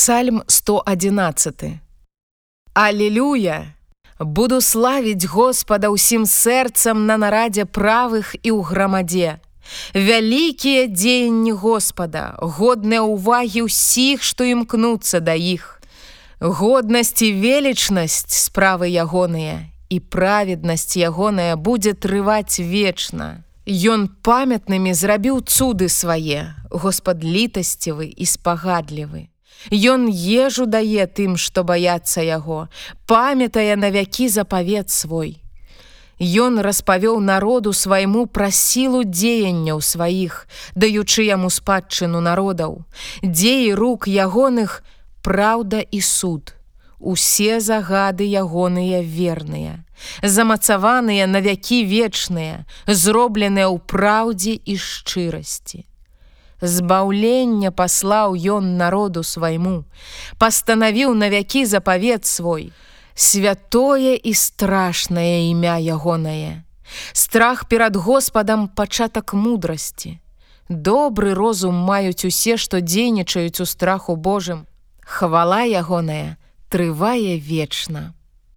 Псальм 111. Аллилуйя! Буду славіць Господа ўсім сэрцам на нарадзе правых і ў грамадзе. Вялікія дзеянні Господа, годныя ўвагі ўсіх, што імкнуцца да іх. Годнасць і велічнасць справы ягоныя і праведнасць ягоная будзе трываць вечна. Ён памятнымі зрабіў цуды свае, Господ літасцівы і спагадлівы. Ён ежу дае тым, што баяцца яго, памятае на вякі запавет свой. Ён распавёў народу свайму пра сілу дзеянняў сваіх, даючы яму спадчыну народаў, дзеі рук ягоных, праўда і суд. Усе загады ягоныя верныя замацаваныя на вякі вечныя, зробленыя ў праўдзе і шчырасці. Збаўлення паслаў ён народу свайму, пастанавіў на вякі запавет свой, святое і страшнае імя ягонае. Страх перад Господам пачатак мудрасці. Добры розум маюць усе, што дзейнічаюць у страху Божым. Хвала ягоная трывае вечна.